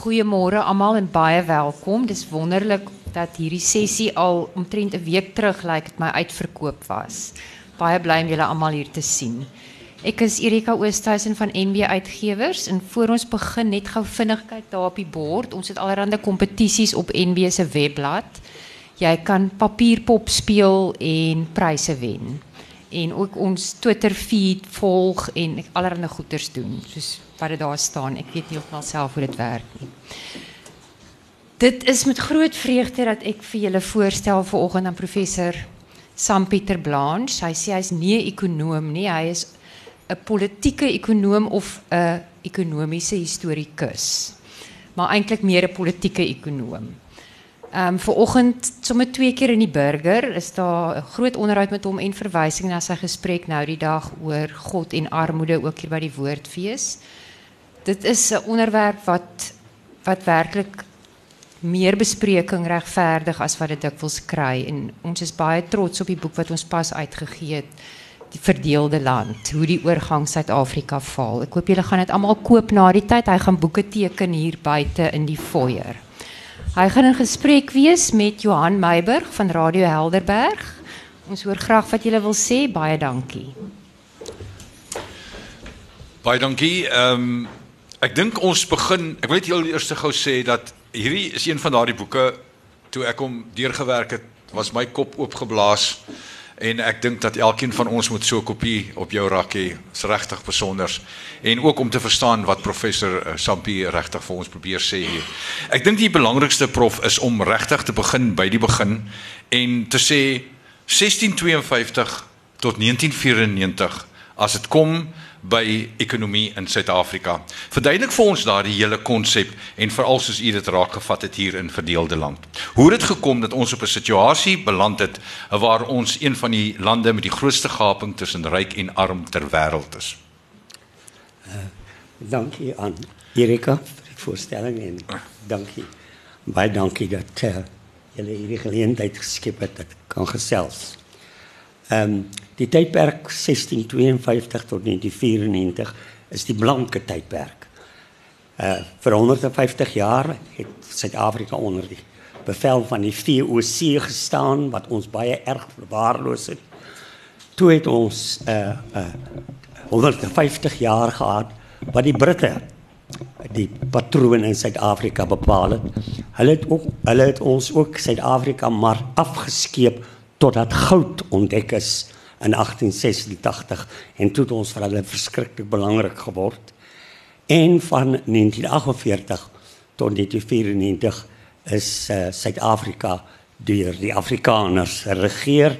goeiemôre almal en baie welkom. Dis wonderlik dat hierdie sessie al omtrent 'n week terug lyk dit my uitverkoop was. Baie bly om julle almal hier te sien. Ek is Erika Oosthuizen van NB Uitgewers en voor ons begin net gou vinnig kyk daar op die bord. Ons het allerlei kompetisies op NB se webblad. Jy kan papierpop speel en pryse wen. En ook ons Twitter feed volg en allerlei goeders doen. Soos wat dit daar staan. Ek weet nie of wel self hoe dit werk. Dit is met groot vreugde dat ek vir julle voorstel vanoggend aan professor Sam Pieter Blanche. Hy sê hy's nie 'n ekonoom nie, hy is 'n politieke ekonoom of 'n ekonomiese historikus. Maar eintlik meer 'n politieke ekonoom. Um, vanoggend sommer twee keer in die burger is daar 'n groot onderhoud met hom en verwysing na sy gesprek nou die dag oor God en armoede ook hier by die Woordfees. Dit is 'n onderwerp wat wat werklik meer bespreking regverdig as wat dit dikwels kry en ons is baie trots op die boek wat ons pas uitgegee het die verdeelde land hoe die oorgang Suid-Afrika val. Ek hoop julle gaan dit almal koop na die tyd. Hy gaan boeke teken hier buite in die foyer. Hy gaan in gesprek wees met Johan Meiburg van Radio Helderberg. Ons hoor graag wat julle wil sê. Baie dankie. Baie dankie. Ehm um, ek dink ons begin. Ek wil net heel eers gou sê dat hierdie is een van daardie boeke toe ek hom deurgewerk het, was my kop oopgeblaas en ek dink dat elkeen van ons moet so 'n kopie op jou rak hê. Is regtig besonder. En ook om te verstaan wat professor uh, Sampie regtig vir ons probeer sê hier. Ek dink die belangrikste prof is om regtig te begin by die begin en te sê 1652 tot 1994 as dit kom by ekonomie in Suid-Afrika. Verduidelik vir ons daardie hele konsep en veral soos u dit raak gevat het hier in verdeelde land. Hoe het dit gekom dat ons op 'n situasie beland het waar ons een van die lande met die grootste gaping tussen ryk en arm ter wêreld is? Uh, dankie aan Erika vir die voorstelling en dankie. Baie dankie dat uh, julle hierdie geleentheid geskep het dat kan gesels. Ehm um, die tydperk 1652 tot 1994 is die blanke tydperk. Uh vir 150 jaar het Suid-Afrika onder die bevel van die VOC gestaan wat ons baie erg verwaarloos het. Toe het ons uh uh 150 jaar gehad wat die Britte die patroon in Suid-Afrika bepaal het. Hulle het ook hulle het ons ook Suid-Afrika maar afgeskeep totdat goud ontdek is in 1886 en toe het ons vir hulle verskriklik belangrik geword. En van 1948 tot 1994 is uh, Suid-Afrika deur die Afrikaners regeer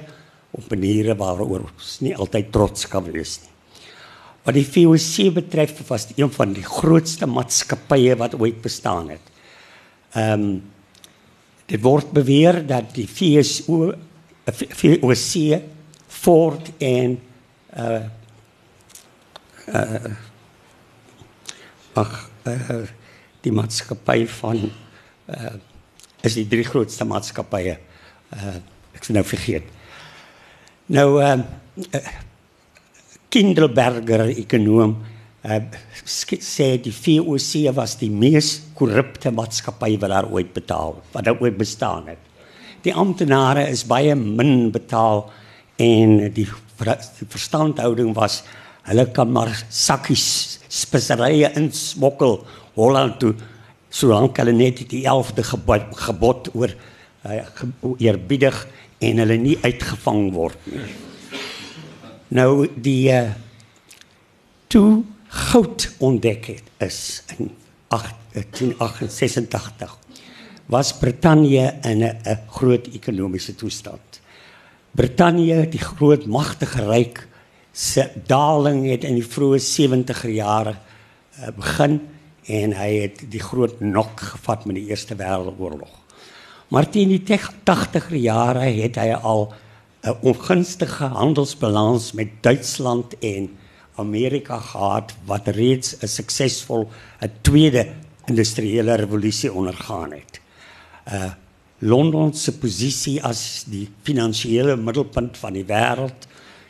op maniere waaroor ons nie altyd trots kan wees nie. Wat die VOC betref, was dit een van die grootste maatskappye wat ooit bestaan het. Ehm um, dit word beweer dat die VSO VOC Ford en uh uh ag uh, die maatskappy van uh is die drie grootste maatskappye. Uh ek sien nou vergeet. Nou uh, uh Kindelberger ekonom uh sê die VOC was die mees korrupte maatskappy wat daar ooit betaal, wat daar ooit bestaan het die amptenare is baie min betaal en die, verstandhouding was hulle kan maar sakkies speserye insmokkel Holland toe solank hulle net die 11de gebod, gebod oor uh, eerbiedig en hulle nie uitgevang word nie. Nou die uh, toe goud ontdek het is in 1886 was Brittanje in 'n groot ekonomiese toestand. Brittanje, die groot magtige ryk se daling het in die vroeë 70er jare uh, begin en hy het die groot nok gevat met die Eerste Wêreldoorlog. Maar teen die 80er jare het hy al 'n ongunstige handelsbalans met Duitsland en Amerika gehad wat reeds 'n suksesvol 'n tweede industriële revolusie ondergaan het uh Londen se posisie as die finansiële middelpunt van die wêreld,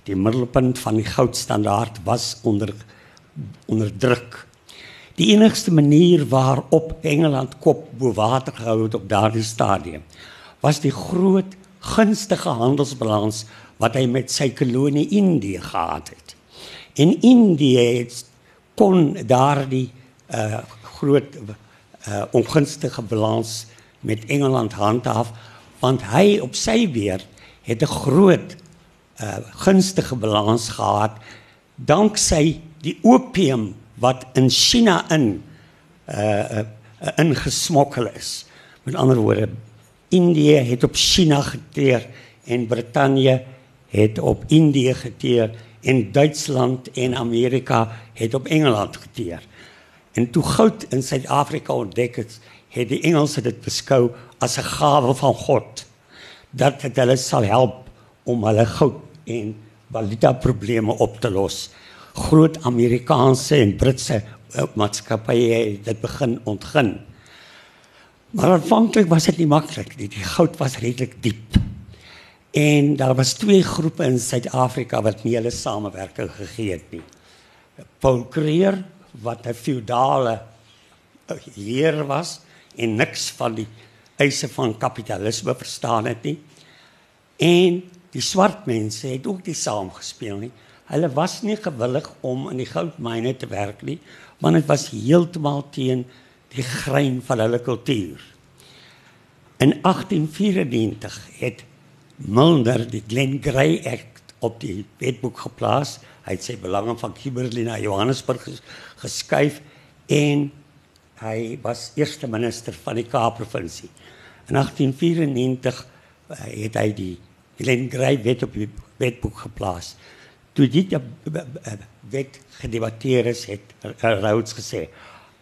die middelpunt van die goudstandaard was onder onder druk. Die enigste manier waarop Engeland kop bo water gehou het op daardie stadium was die groot gunstige handelsbalans wat hy met sy kolonie Indië gehad het. En Indië het kon daardie uh groot uh ongunstige balans met Engeland handhaaf want hy op sy beurt het 'n groot uh gunstige balans gehad danksy die opium wat in China in uh, uh ingesmokkel is. Met ander woorde, Indië het op China geteer en Brittanje het op Indië geteer en Duitsland en Amerika het op Engeland geteer. En toe goud in Suid-Afrika ontdek het, het die Engelse dit beskou as 'n gawe van God dat dit hulle sal help om hulle goud en valuta probleme op te los. Groot Amerikaanse en Britse uh, maatskappye het dit begin ontgin. Maar aanvanklik was dit nie maklik nie. Die goud was redelik diep. En daar was twee groepe in Suid-Afrika wat nie hulle samewerking gegee het nie. Paul Creer wat 'n feudale eh, heer was en niks van die eise van kapitalisme verstaan het nie. En die swart mense het ook nie saamgespeel nie. Hulle was nie gewillig om in die goudmyne te werk nie, want dit was heeltemal teen die grein van hulle kultuur. In 1894 het Milner die Glen Grey Act op die wetboek geplaas. Hy het sy belange van Kimberley na Johannesburg geskuif en hy was eerste minister van die Kaap provinsie. In 1894 eh, het hy die Glen Grey wet op die wetboek geplaas. Toe dit wet gedebatteer is, het Rhodes gesê: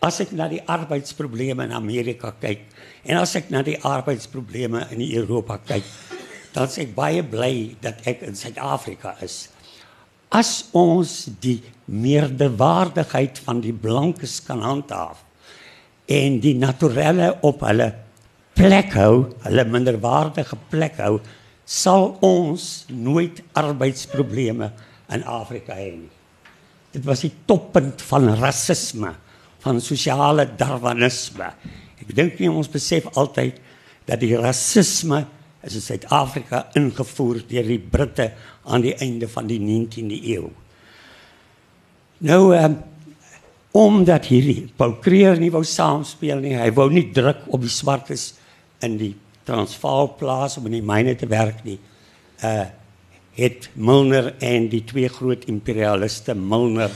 "As ek na die arbeidsprobleme in Amerika kyk en as ek na die arbeidsprobleme in Europa kyk, dan sê ek baie bly dat ek in Suid-Afrika is." As ons die meerderwaardigheid van die blankes kan handhaaf en die naturelle op hulle plek hou, hulle minderwaardige plek hou, sal ons nooit arbeidsprobleme in Afrika hê nie. Dit was die toppunt van rasisme, van sosiale darwinisme. Ek dink nie ons besef altyd dat die rasisme is in Suid-Afrika ingevoer deur die Britte aan die einde van die 19de eeu. Nou um, omdat hierdie Paul Creer nie wou saamspeel nie, hy wou nie druk op die swartes in die Transvaal plaas om in die myne te werk nie. Uh het Milner en die twee groot imperialiste Milner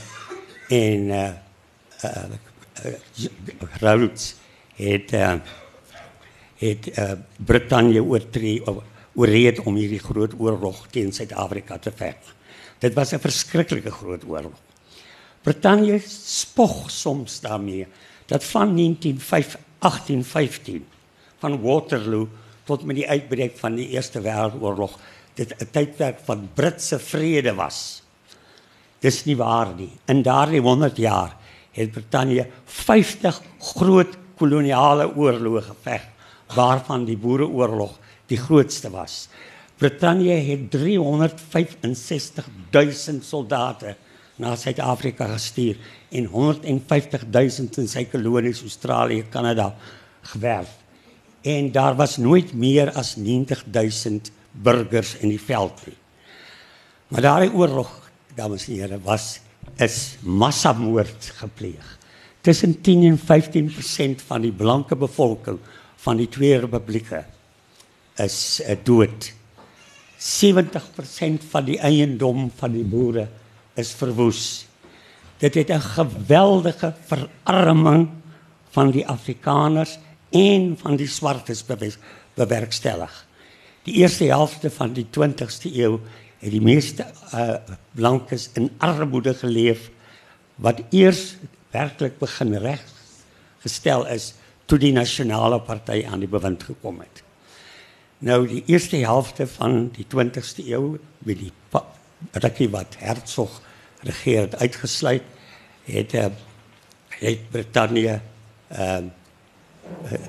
en uh, uh, uh Rhodes het uh, het uh, Brittanje oortree oorreed om hierdie groot oorlog teen Suid-Afrika te veg. Dit was 'n verskriklike groot oorlog. Brittanje spog soms daarmee dat van 1905 1815 van Waterloo tot met die uitbreek van die Eerste Wêreldoorlog dit 'n tydperk van Britse vrede was. Dis nie waar nie. In daardie 100 jaar het Brittanje 50 groot koloniale oorloë geveg waarvan die Boereoorlog die grootste was. Brittanje het 365 000 soldate na Suid-Afrika gestuur en 150 000 in sy kolonies Australië, Kanada gewerf. En daar was nooit meer as 90 000 burgers in die veld nie. Maar daai oorlog, dames en here, was is massamoord gepleeg. Tussen 10 en 15% van die blanke bevolking van die twee republieke is uh, dood. 70% van die eiendom van die boere is verwoes. Dit het 'n geweldige verarming van die Afrikaners en van die swartes bewerkstellig die eerste helfte van die 20ste eeu het die meeste uh, blankes in armoede geleef wat eers werklik begin reg gestel is toe die nasionale party aan die bewind gekom het. Nou die eerste helfte van die 20ste eeu met die rukkie wat Hertzog regeer het uitgesluit het uh, het Brittanje ehm uh,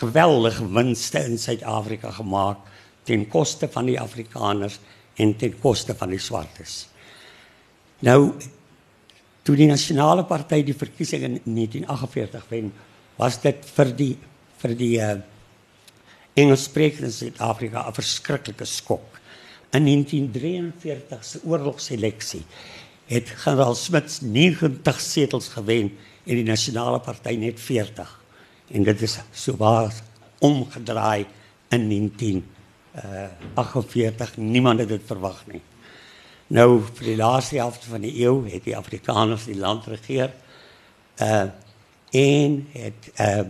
geweldige winste in Suid-Afrika gemaak ten koste van die Afrikaners en ten koste van die swartes. Nou Toe die nasionale party die verkiesing in 1948 wen, was dit vir die vir die uh, Engelssprekende Suid-Afrika 'n verskriklike skok. In 1943 se oorlogseleksie het generaal Smits 90 setels gewen en die nasionale party net 40. En dit is sowaar omgedraai in 1948. Uh, Niemand het dit verwag nie. Nou vir die laaste helfte van die eeu het die Afrikaners die land regeer. Uh en het uh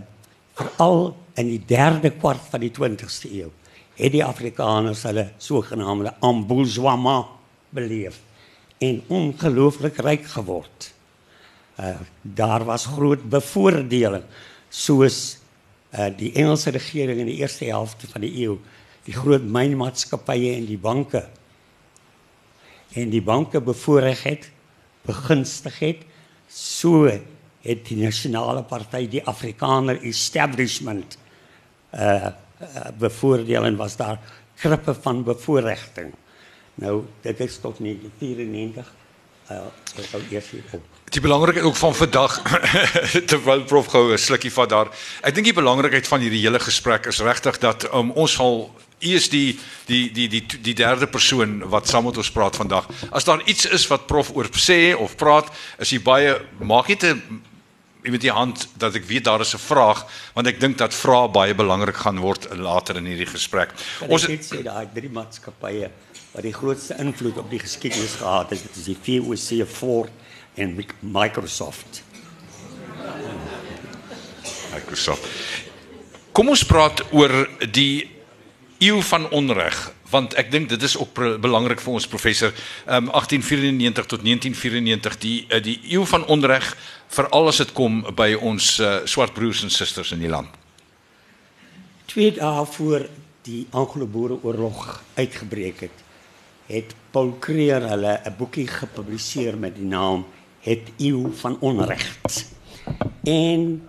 veral in die derde kwart van die 20ste eeu het die Afrikaners hulle sogenaamde embourgeoisement beleef en ongelooflik ryk geword. Uh daar was groot bevoordeling soos uh die Engelse regering in die eerste helfte van die eeu, die groot mynmaatskappye en die banke en die banke bevoorreg het, begunstig het, so het die nasionale party die Afrikaner establishment uh bevoordeel en was daar krippe van bevoordiging. Nou dit is tot 1994 uh sou eers op. Die belangrikheid ook van vandag terwyl prof gou 'n slukkie vat daar. Ek dink die belangrikheid van hierdie hele gesprek is regtig dat um, ons sal u is die die die die die derde persoon wat saam met ons praat vandag. As daar iets is wat prof oor sê of praat, is hy baie maak net 'n met die hand dat ek weet daar is 'n vraag want ek dink dat vrae baie belangrik gaan word later in hierdie gesprek. Ons het sê daai drie maatskappye wat die grootste invloed op die geskiedenis gehad het, dit is die VOC, Ford en Microsoft. Microsoft. Kom ons praat oor die eeu van onreg want ek dink dit is ook belangrik vir ons professor um, 1894 tot 1994 die uh, die eeu van onreg veral as dit kom by ons uh, swart broers en susters in die land. Twee dae voor die Anglo-Boereoorlog uitgebreek het, het Paul Creer hulle 'n boekie gepubliseer met die naam Het eeu van onreg. En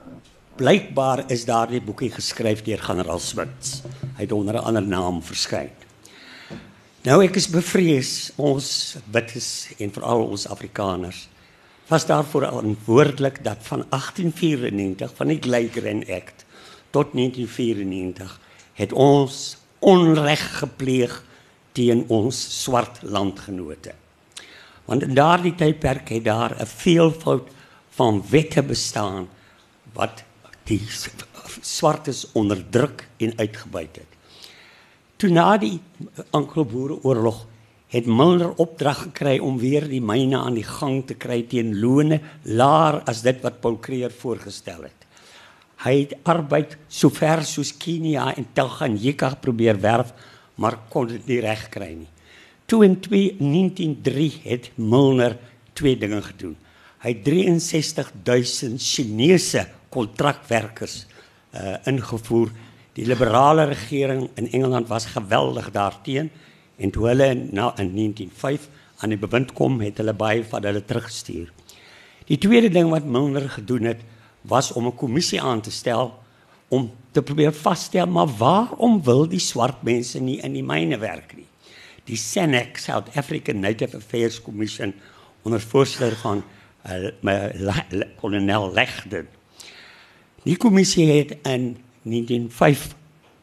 blykbaar is daardie boekie geskryf deur generaal Smits. Hy het onder 'n ander naam verskyn. Nou ek is bevrees ons bites en veral ons Afrikaners was daarvoor verantwoordelik dat van 1894 van die Glygreen Act tot 1994 het ons onreg gepleeg teen ons swart landgenote. Want in daardie tydperk het daar 'n veelvoud van wette bestaan wat die swartes onderdruk en uitgebuit het. Toe na die Anglo-Boereoorlog het Milner opdrag gekry om weer die myne aan die gang te kry teen loone laer as dit wat Paul Creer voorgestel het. Hy het arbeid sover soos Kenia en Tanganyika probeer werf, maar kon dit nie regkry nie. Toe in 1903 het Milner twee dinge gedoen. Hy het 63000 Chinese kontrakwerkers uh, ingevoer Die liberale regering in Engeland was geweldig daarteen en toe hulle na in 1905 aan die bewind kom, het hulle baie van hulle teruggestuur. Die tweede ding wat Milner gedoen het, was om 'n kommissie aan te stel om te probeer vasstel maar waarom wil die swart mense nie in die myne werk nie. Die SANAC, South African Native Affairs Commission onder voorsitter van uh, kolonel Legden. Die kommissie het in 1905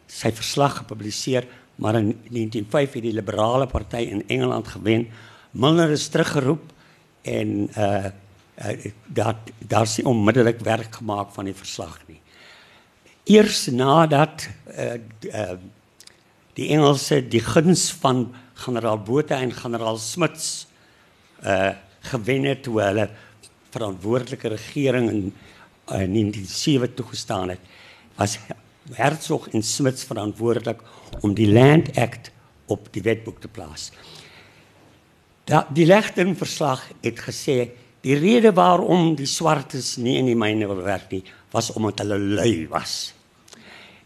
sy verslag gepubliseer, maar in 1905 het die liberale party in Engeland gewen. Milner is teruggeroep en uh, uh dat daar sien onmiddellik werk gemaak van die verslag nie. Eers nadat uh, uh die Engelse die guns van generaal Botha en generaal Smits uh gewen het toe hulle verantwoordelike regering in uh, 1907 toegestaan het was Herzog en Smits verantwoordelik om die Land Act op die wetboek te plaas. Da, die Legten verslag het gesê die rede waarom die swartes nie in die myne wil werk nie was omdat hulle lui was.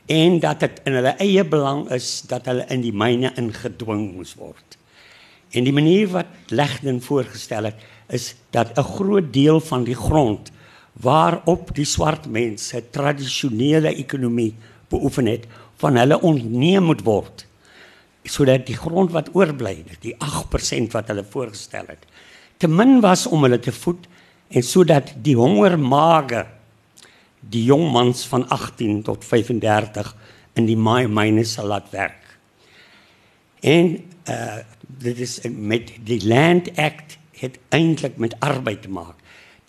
En dat dit in hulle eie belang is dat hulle in die myne ingedwing moes word. En die manier wat Legten voorgestel het is dat 'n groot deel van die grond waarop die swart mense tradisionele ekonomie beoefen het van hulle ontneem moet word sodat die grond wat oorbly die 8% wat hulle voorgestel het te min was om hulle te voed en sodat die hongermage die jong mans van 18 tot 35 in die myne sal laat werk. En uh dit is met die Land Act het eintlik met arbeid te maak.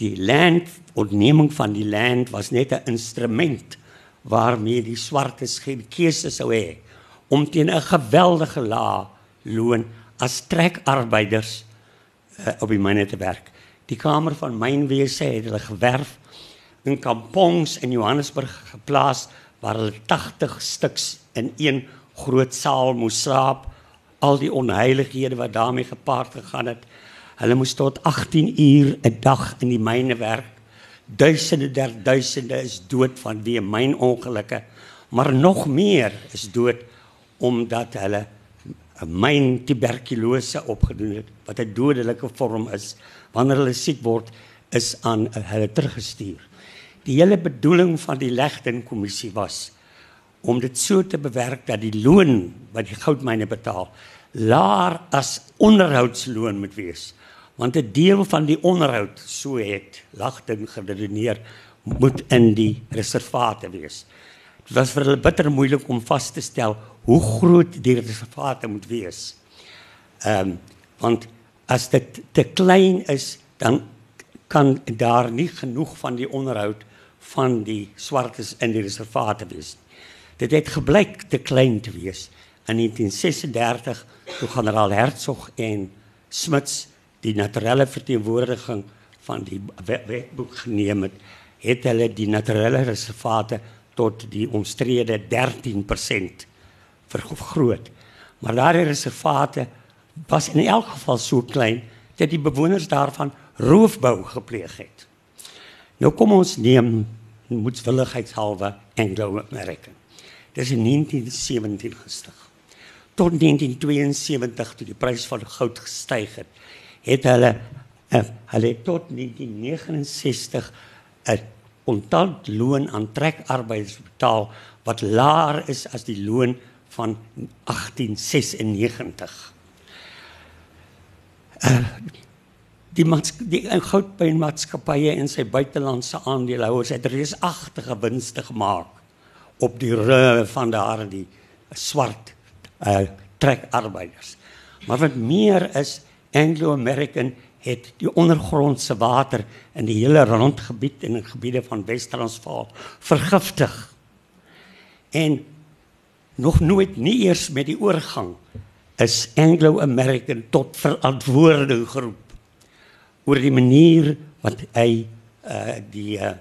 Die land ontneming van die land was net 'n instrument waarmee die swartes geen keuse sou hê om teen 'n geweldige lae loon as trekarbeiders uh, op die myne te werk. Die kamer van mynwese het hulle gewerf in kampongs in Johannesburg geplaas waar hulle 80 stuks in een groot saal moes slaap. Al die onheilighede wat daarmee gepaard gegaan het. Hulle moes tot 18 uur 'n dag in die myne werk. Duisende der duisende is dood vanweë mynongelukke, maar nog meer is dood omdat hulle 'n myn tuberkulose opgedoen het wat 'n dodelike vorm is. Wanneer hulle siek word, is aan hulle teruggestuur. Die hele bedoeling van die Legten kommissie was om dit so te bewerk dat die loon wat die goudmyne betaal laer as onderhoudsloon moet wees want 'n deel van die onderhoud so het Legten geredeneer moet in die reservate wees. Dit was vir hulle bitter moeilik om vas te stel hoe groot die reservate moet wees. Ehm um, want as dit te klein is dan kan daar nie genoeg van die onderhoud van die swartes in die reservate wees. Dit het gebleik te klein te wees. In 1936 toe generaal Hertzog en Smuts die naturele verteenwoordiging van die wetboek geneem het, het hulle die naturele reservate tot die omstrede 13% vergroot. Maar daardie reservate was in elk geval so klein dat die bewoners daarvan roofbou gepleeg het. Nou kom ons neem moedswilligheidshalwe Anglo-American. Dis in 1917 gestig. Tot 1972 toe die prys van goud gestyg het, het hulle uh, hulle tot 1969 'n ontant loon aan trekarbeiders betaal wat laer is as die loon van 1896. Uh, die die goudpynmaatskappye en sy buitelandse aandeelhouers het reusagtige winste gemaak op die rug van daardie swart uh, trekarbeiders. Maar wat meer is Anglo-American het die ondergrondse water in die hele rondgebied en in gebiede van Wes-Transvaal vergiftig. En nog nooit nie eers met die oorgang is Anglo-American tot verantwoording geroep oor die manier wat hy uh die uh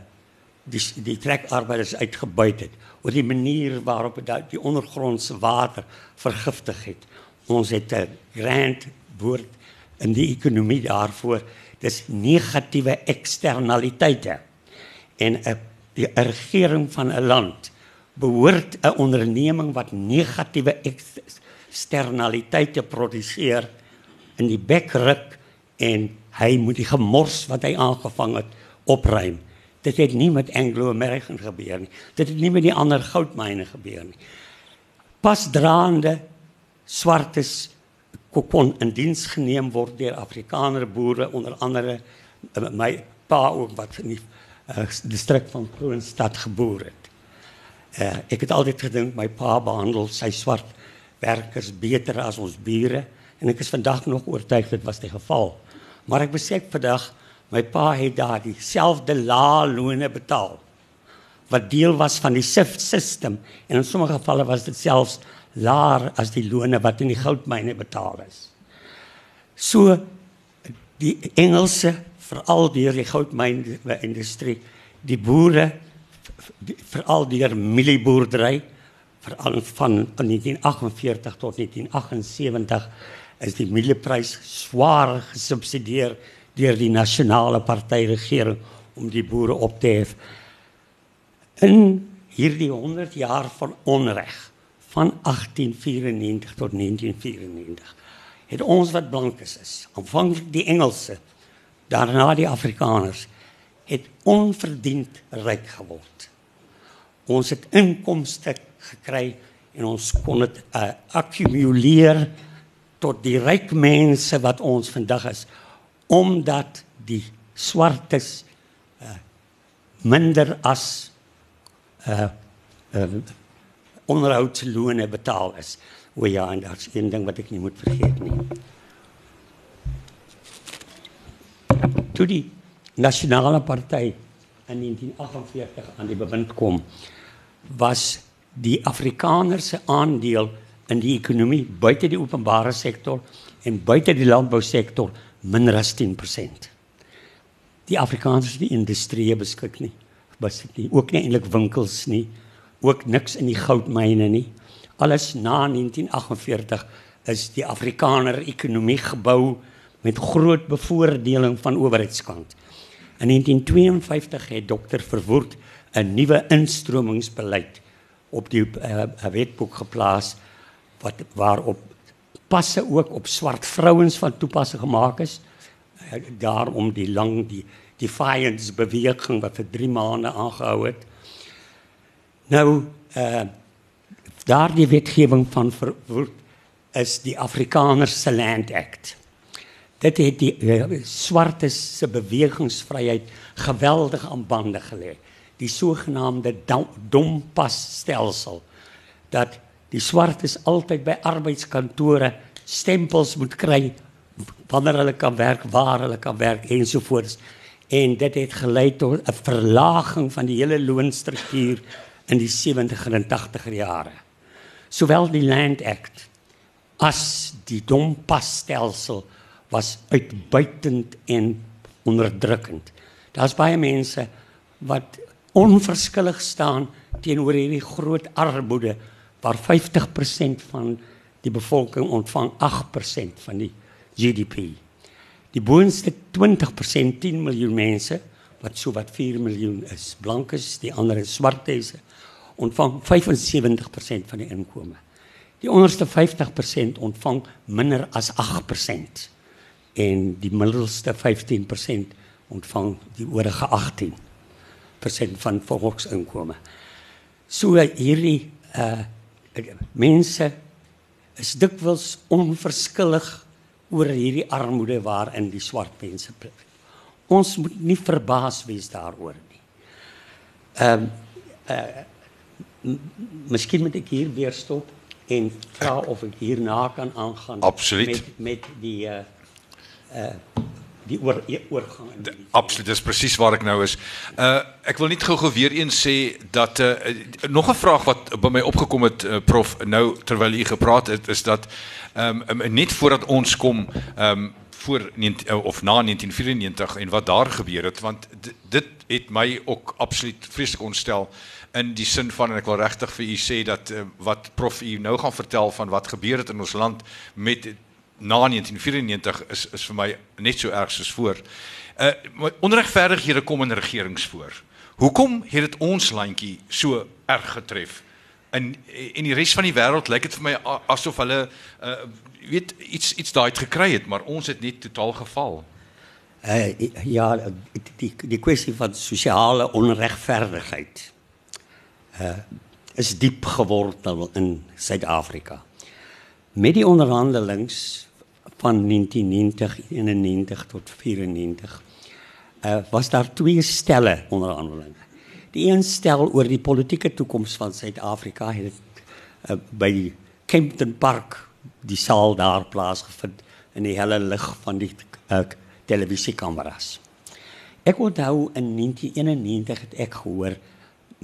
die die trekarbeiders uitgebuit het oor die manier waarop dit die ondergrondse water vergiftig het ons het 'n grand woord in die ekonomie daarvoor dis negatiewe eksternaliteite en 'n die regering van 'n land behoort 'n onderneming wat negatiewe eksternaliteite produseer in die bekruk en hy moet die gemors wat hy aangevang het opruim. Dit het nie met Anglo-American gebeur nie. Dit het nie met die ander goudmyne gebeur nie. Pas draande swartes kon in diens geneem word deur Afrikaner boere onder andere eh, my pa ook wat in die uh, distrik van Kroonstad geboor het. Uh, ek het altyd gedink my pa behandel sy swart werkers beter as ons bure en ek is vandag nog oortuig dit was die geval. Maar ek besef vandag my pa het daar dieselfde lae loone betaal wat deel was van die SIFT system en in sommige gevalle was dit selfs laer as die loone wat in die goudmyne betaal is. So die Engelse veral deur die goudmyn industrie, die boere veral deur mielieboerdery veral van 1948 tot 1978 is die mielieprys swaar gesubsidieer deur die nasionale party regering om die boere op te hef. In hierdie 100 jaar van onreg van 1894 tot 1994 het ons wat blankes is, aanvanklik die Engelse, daarna die Afrikaners, het onverdiend ryk geword. Ons het inkomste gekry en ons kon dit uh, akkumuleer tot die ryk mense wat ons vandag is omdat die swartes uh, minder as uh, uh, onderhoudslone betaal is. O ja, en daar's een ding wat ek nie moet vergeet nie. Toe die nasionale party in 1948 aan die bewind kom, was die Afrikaner se aandeel in die ekonomie buite die openbare sektor en buite die landbousektor minder as 10%. Die Afrikaners het nie industrie beskik nie. Dit nie ook nie eintlik winkels nie, ook niks in die goudmyne nie. Alles na 1948 is die Afrikaner ekonomie gebou met groot bevoordeling van owerheidskant. In 1952 het dokter Verwoerd 'n nuwe instromingsbeleid op die uh, wetboek geplaas wat waarop passe ook op swart vrouens van toepassing gemaak is. Uh, daarom die lang die defiance beweging wat vir 3 maande aangehou het. Nou uh daardie wetgewing van Verwoerd is die Afrikaners se Land Act dit het die uh, swartes se bewegingsvryheid geweldig aan bande gelê. Die sogenaamde dompas stelsel dat die swartes altyd by arbeidskantore stempels moet kry wanneer hulle kan werk, waar hulle kan werk ensovoorts. En dit het gelei tot 'n verlaging van die hele loonstruktuur in die 70er en 80er jare. Sowel die Land Act as die dompas stelsel was uitbuitend en onderdrukkend. Daar's baie mense wat onverskillig staan teenoor hierdie groot armoede waar 50% van die bevolking ontvang 8% van die GDP. Die boonste 20% 10 miljoen mense wat so wat 4 miljoen is, blankes, die ander is swartes, ontvang 75% van die inkomste. Die onderste 50% ontvang minder as 8% en die middelste 15% ontvang die oorige 18% van volksinkomste. So hierdie uh mense is dikwels onverskillig oor hierdie armoede waarin die swart mense bly. Ons moet nie verbaas wees daaroor nie. Ehm um, uh Miskien moet ek hier weer stop en vra of ek hierna kan aangaan Absoluut. met met die uh uh die oor oorgang in die Absoluut, dis presies waar ek nou is. Uh ek wil net gou-gou weer eens sê dat uh nog 'n vraag wat by my opgekom het uh, prof nou terwyl u gepraat het is dat ehm um, net voordat ons kom ehm um, voor 19, of na 1994 en wat daar gebeur het want dit het my ook absoluut vreeslik ontstel in die sin van en ek wil regtig vir u sê dat uh, wat prof u nou gaan vertel van wat gebeur het in ons land met na 1994 is is vir my net so erg soos voor. Uh onregverdighede kom in regerings voor. Hoekom het dit ons landjie so erg getref? In en die res van die wêreld lyk dit vir my asof hulle uh weet iets iets daai het gekry het, maar ons het net totaal geval. Uh ja, die die kwessie van sosiale onregverdigheid uh is diep gewortel in Suid-Afrika met die onderhandelings van 1990 91 tot 94 uh, was daar twee stelle onderhandelinge. Die een stel oor die politieke toekoms van Suid-Afrika het uh, by Kempton Park die saal daar plaasgevind in die helle lig van die uh, televisiekameras. Ek onthou in 1991 het ek gehoor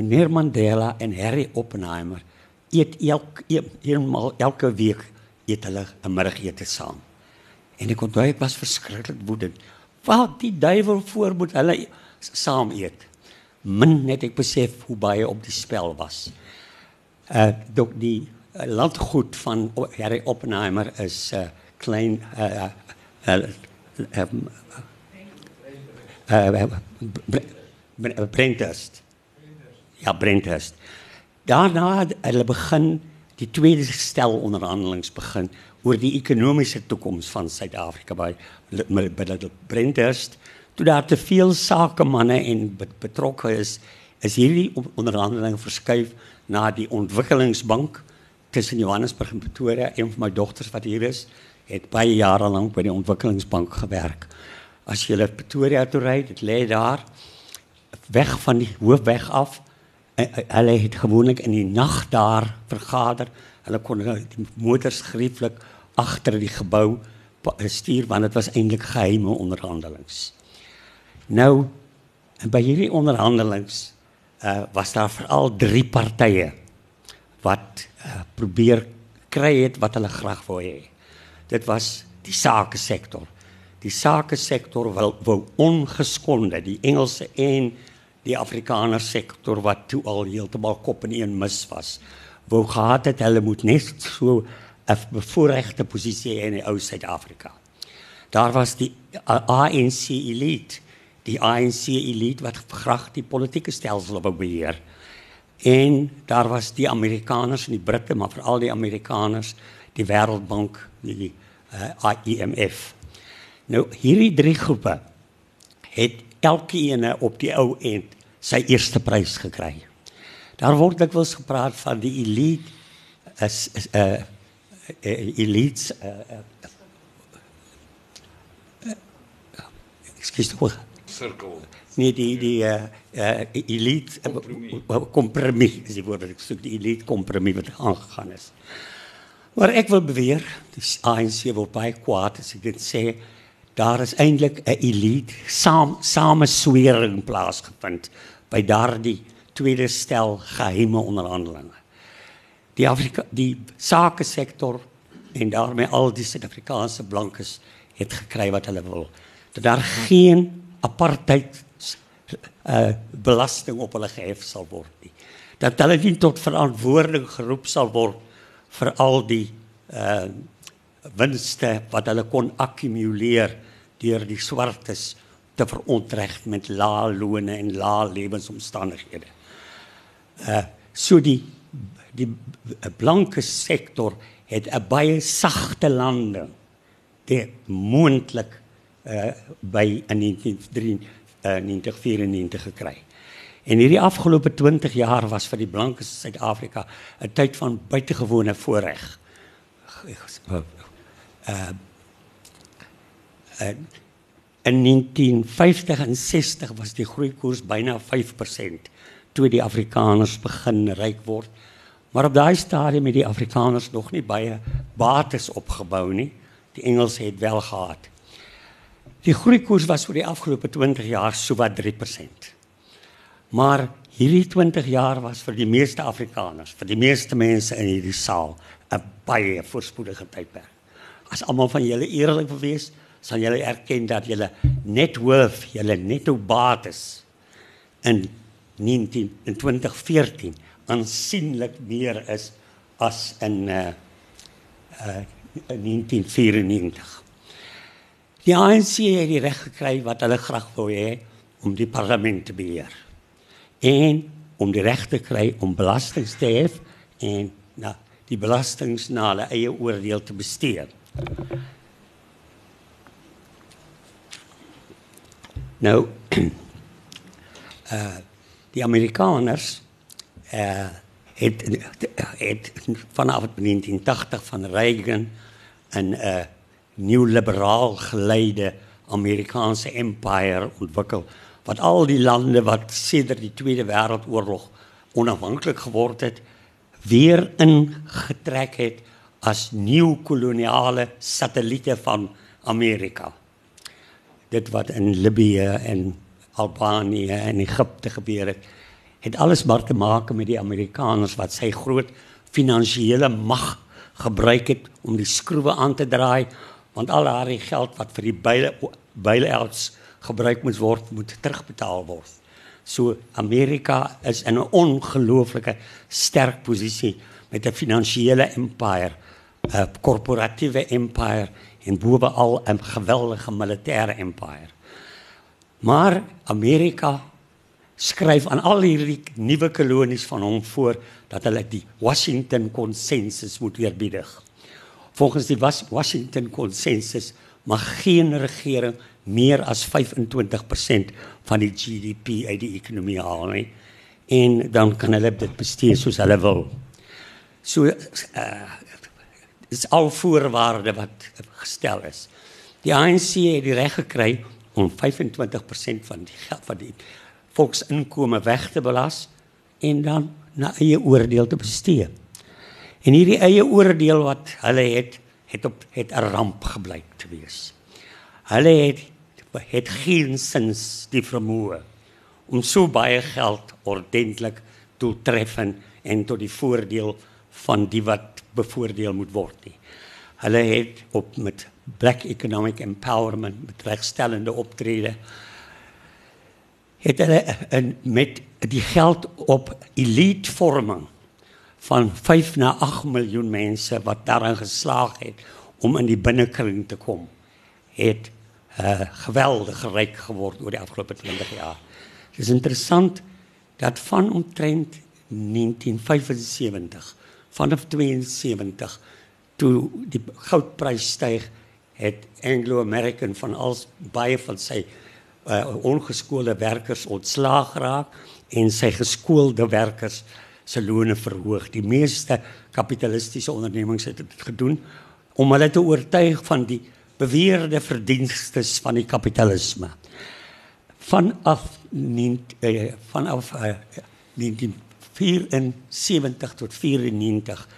meneer Mandela en Harry Oppenheimer eet elke eenmal elke week eet hulle 'n middagete saam. En ek onthou ek was verskriklik woedend. Wat die duiwel voor moet hulle saam eet. Min net ek besef hoe baie op die spel was. Uh dok die uh, landgoed van Harry Oppenheimer is uh, klein uh uh, uh, uh, uh. Ja, Brenthurst. Daarna hulle begin die tweede stel onderhandelings begin oor die ekonomiese toekoms van Suid-Afrika by by die Brenthurst. Toe daar te veel sakemanne en betrokke is, is hierdie onderhandelinge verskuif na die ontwikkelingsbank tussen Johannesburg en Pretoria. Een van my dogters wat hier is, het baie jare lank by die ontwikkelingsbank gewerk. as jy op Pretoria toe ry, dit lê daar weg van die hoofweg af. Hulle het gewoonlik in die nag daar vergader. Hulle kon die motors grieflik agter die gebou stuur want dit was eintlik geheime onderhandelings. Nou by hierdie onderhandelings uh, was daar veral drie partye wat uh, probeer kry het wat hulle graag wou hê. Dit was die sake sektor. Die sake sektor wil wou ongeskonde die Engelse en die Afrikaner sektor wat toe al heeltemal kop in een mis was. Wou gehad het hulle moet net so 'n bevoorregte posisie in die ou Suid-Afrika. Daar was die ANC elite, die ANC elite wat graag die politieke stelsel wou beheer. En daar was die Amerikaners en die Britte, maar veral die Amerikaners, die Wêreldbank, die uh, IMF. Nou hierdie drie groepe het elkeen op die ou end sy eerste prys gekry. Daar word dikwels gepraat van die elite is 'n uh, uh, elite uh, uh, ekskuus tog sirkel nee die die uh, uh, elite kompromie. uh, is die woord wat ek soek die elite kompromie wat aangegaan is. Maar ek wil beweer die ANC wil baie kwaad as ek dit sê daar is eintlik 'n elite saam sameswering plaasgevind by daardie tweede stel geheime onderhandelinge die Afrika die sake sektor en daarmee al die Suid-Afrikaanse blankes het gekry wat hulle wil. Dat daar geen apartheid uh belasting op hulle gehef sal word nie. Dat hulle nie tot verantwoording geroep sal word vir al die uh winste wat hulle kon akkumuleer deur die swartes te verontreg met lae lone en lae lewensomstandighede. Uh so die die blanke sektor het 'n baie sagte landing dit moontlik uh, by in 1994 gekry. En hierdie afgelope 20 jaar was vir die blankes Suid-Afrika 'n tyd van buitengewone voorreg. Uh, uh, in 1950 en 60 was die groeikoers byna 5% toe die Afrikaners begin ryk word. Maar op daai stadium het die Afrikaners nog nie baie bates opgebou nie. Die Engelse het wel gehad. Die groeikoers was vir die afgelope 20 jaar so wat 3%. Maar hierdie 20 jaar was vir die meeste Afrikaners, vir die meeste mense in hierdie saal 'n baie voorspoedige tydperk. As almal van julle eerlik wil wees, sal julle erken dat julle net worth, julle netto bates in 19 in 2014 aansienlik meer is as in uh uh 1994. Die ANC het die reg gekry wat hulle graag wou hê om die parlement te beheer. En om die reg te kry om belasting te hef en na die belastings na hulle eie oordeel te bestee. Nou uh die Amerikaners uh, het, het vanaf 1980 van Reagan een uh, nieuw liberaal geleide Amerikaanse empire ontwikkeld. Wat al die landen wat sinds de Tweede Wereldoorlog onafhankelijk geworden het, weer ingetrek het als nieuw koloniale satellieten van Amerika. Dit wat in Libië en Albanië en Egypte gebeur het het alles maar te maak met die Amerikaners wat sy groot finansiële mag gebruik het om die skroewe aan te draai want al daai geld wat vir die bailouts gebruik moet word moet terugbetaal word. So Amerika is in 'n ongelooflike sterk posisie met 'n finansiële empire, 'n korporatiewe empire en bovenal 'n geweldige militêre empire. Maar Amerika skryf aan al hierdie nuwe kolonies van hom voor dat hulle die Washington konsensus moet eerbiedig. Volgens die Washington konsensus mag geen regering meer as 25% van die GDP uit die ekonomie haal nie en dan kan hulle dit bestuur soos hulle wil. So uh is al voorwaarde wat gestel is. Die ANC het die reg gekry om 25% van die geld van die volksinkomste weg te belas en dan na eie oordeel te bestee. En hierdie eie oordeel wat hulle het, het op het 'n ramp gebleik te wees. Hulle het het geen sins die vermoë om so baie geld ordentlik doeltreffend en tot die voordeel van die wat bevoordeel moet word nie. Hulle het op met black economic empowerment met regstellende optrede het hulle in met die geld op elite vorming van 5 na 8 miljoen mense wat daarin geslaag het om in die binnekring te kom het uh, geweldig ryk geword oor die afgelope 20 jaar. Dit is interessant dat van omtrent 1975 vanaf 72 toe die goudprys styg het Anglo American van als baie van sy uh, ongeskoolde werkers ontslaag geraak en sy geskoolde werkers se lone verhoog. Die meeste kapitalistiese ondernemings het dit gedoen om hulle te oortuig van die beweerde verdienstes van die kapitalisme. Vanaf uh, vanaf uh, 1974 tot 94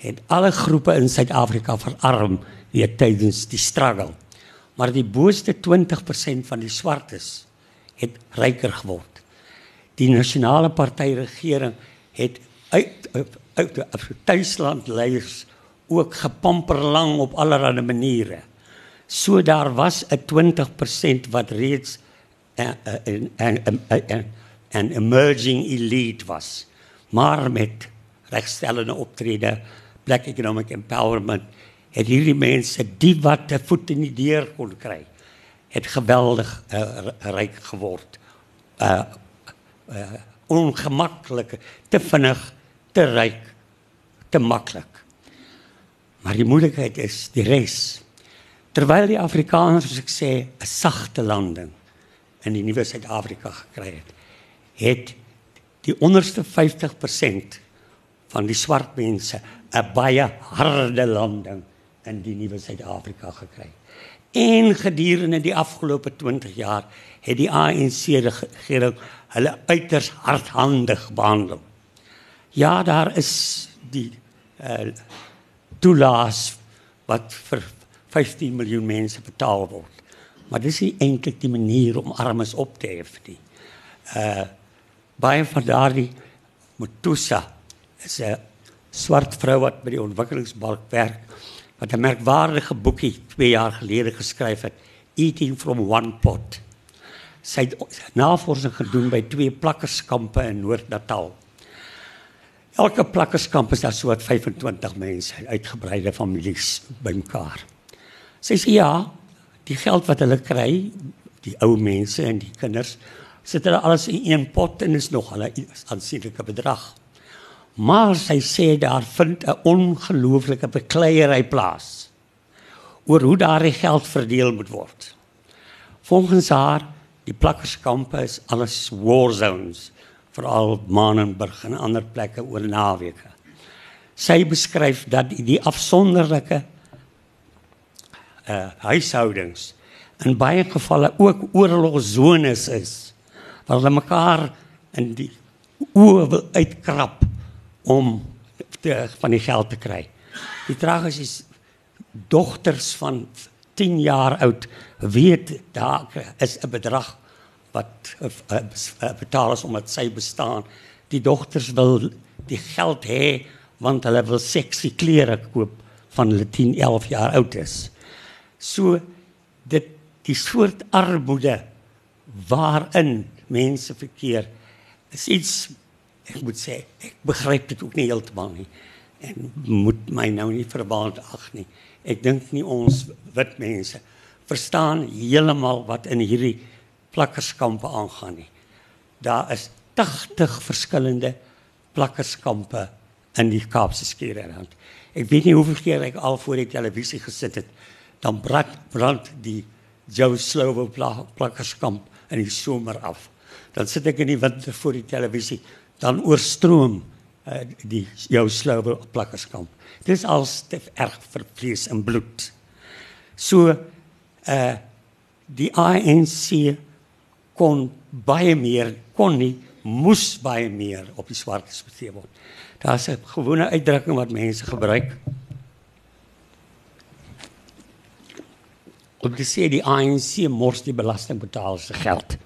het alle groepe in Suid-Afrika verarm weer tydens die struggle. Maar die boeste 20% van die swartes het ryker geword. Die nasionale party regering het uit uit uit Duitsland leiers ook gepamper lang op allerlei maniere. So daar was 'n 20% wat reeds 'n 'n 'n 'n emerging elite was. Maar met regstellende optrede, black economic empowerment, het hierdie mense die wat 'n voet in die deur kon kry, het geweldig uh, ryk geword. Uh, uh ongemaklik, te vinnig, te ryk, te maklik. Maar die moeilikheid is die res. Terwyl die Afrikaners, soos ek sê, 'n sagte landing in die nuwe Suid-Afrika gekry het, het die onderste 50% van die swart mense 'n baie harde landing in die nuwe Suid-Afrika gekry. En gedurende die afgelope 20 jaar het die ANC regering hulle uiters hardhandig behandel. Ja, daar is die uh toelaas wat vir 15 miljoen mense betaal word. Maar dis nie eintlik die manier om armes op te hef nie. Uh baie van daardie Mutusa is 'n swart vrou wat by die ontwikkelingsbank werk wat 'n merkwaardige boekie 2 jaar gelede geskryf het, Eating from One Pot. Sy het navorsing gedoen by twee plakkerskampe in Noord-Natal. Elke plakkerskamp is daar so wat 25 mense, uitgebreide families bymekaar. Sy sê ja, die geld wat hulle kry, die ou mense en die kinders, sit hulle alles in een pot en is nog 'n aansienlike bedrag. Maar sy sê daar vind 'n ongelooflike bekleierery plaas oor hoe daardie geld verdeel moet word. Volgens haar, die plakkerskampe is alles war zones, veral Manenberg en ander plekke oor naweke. Sy beskryf dat die afsonderlike uh huishoudings in baie gevalle ook oorlogsones is waar hulle mekaar in die oë wil uitkrap om te, van die geld te kry. Die tragies is dogters van 10 jaar oud weet daar is 'n bedrag wat uh, uh, betaal is omdat sy bestaan. Die dogters wil die geld hê want hulle wil seksie klere koop van hulle 10, 11 jaar oud is. So dit die soort armoede waarin mense verkeer. Is iets ek moet sê ek begryp dit ook nie heeltemal nie. En moet my nou nie verbaand ag nie. Ek dink nie ons wit mense verstaan heeltemal wat in hierdie plakkerskampe aangaan nie. Daar is 80 verskillende plakkerskampe in die Kaapse Skiereiland ek weet nie hoeveel keer ek al voor die televisie gesit het dan brand brand die Joe Slovo plakkerskamp in die somer af dan sit ek in die winter voor die televisie dan oorstroom uh, die jou sloue plakkerskamp. Dit is als te erg vir vlees en bloed. So uh die ANC kon baie meer kon nie moes baie meer op die swartes bestee word. Daar's 'n gewone uitdrukking wat mense gebruik. Om te sê die ANC mors die belastingbetalers se geld.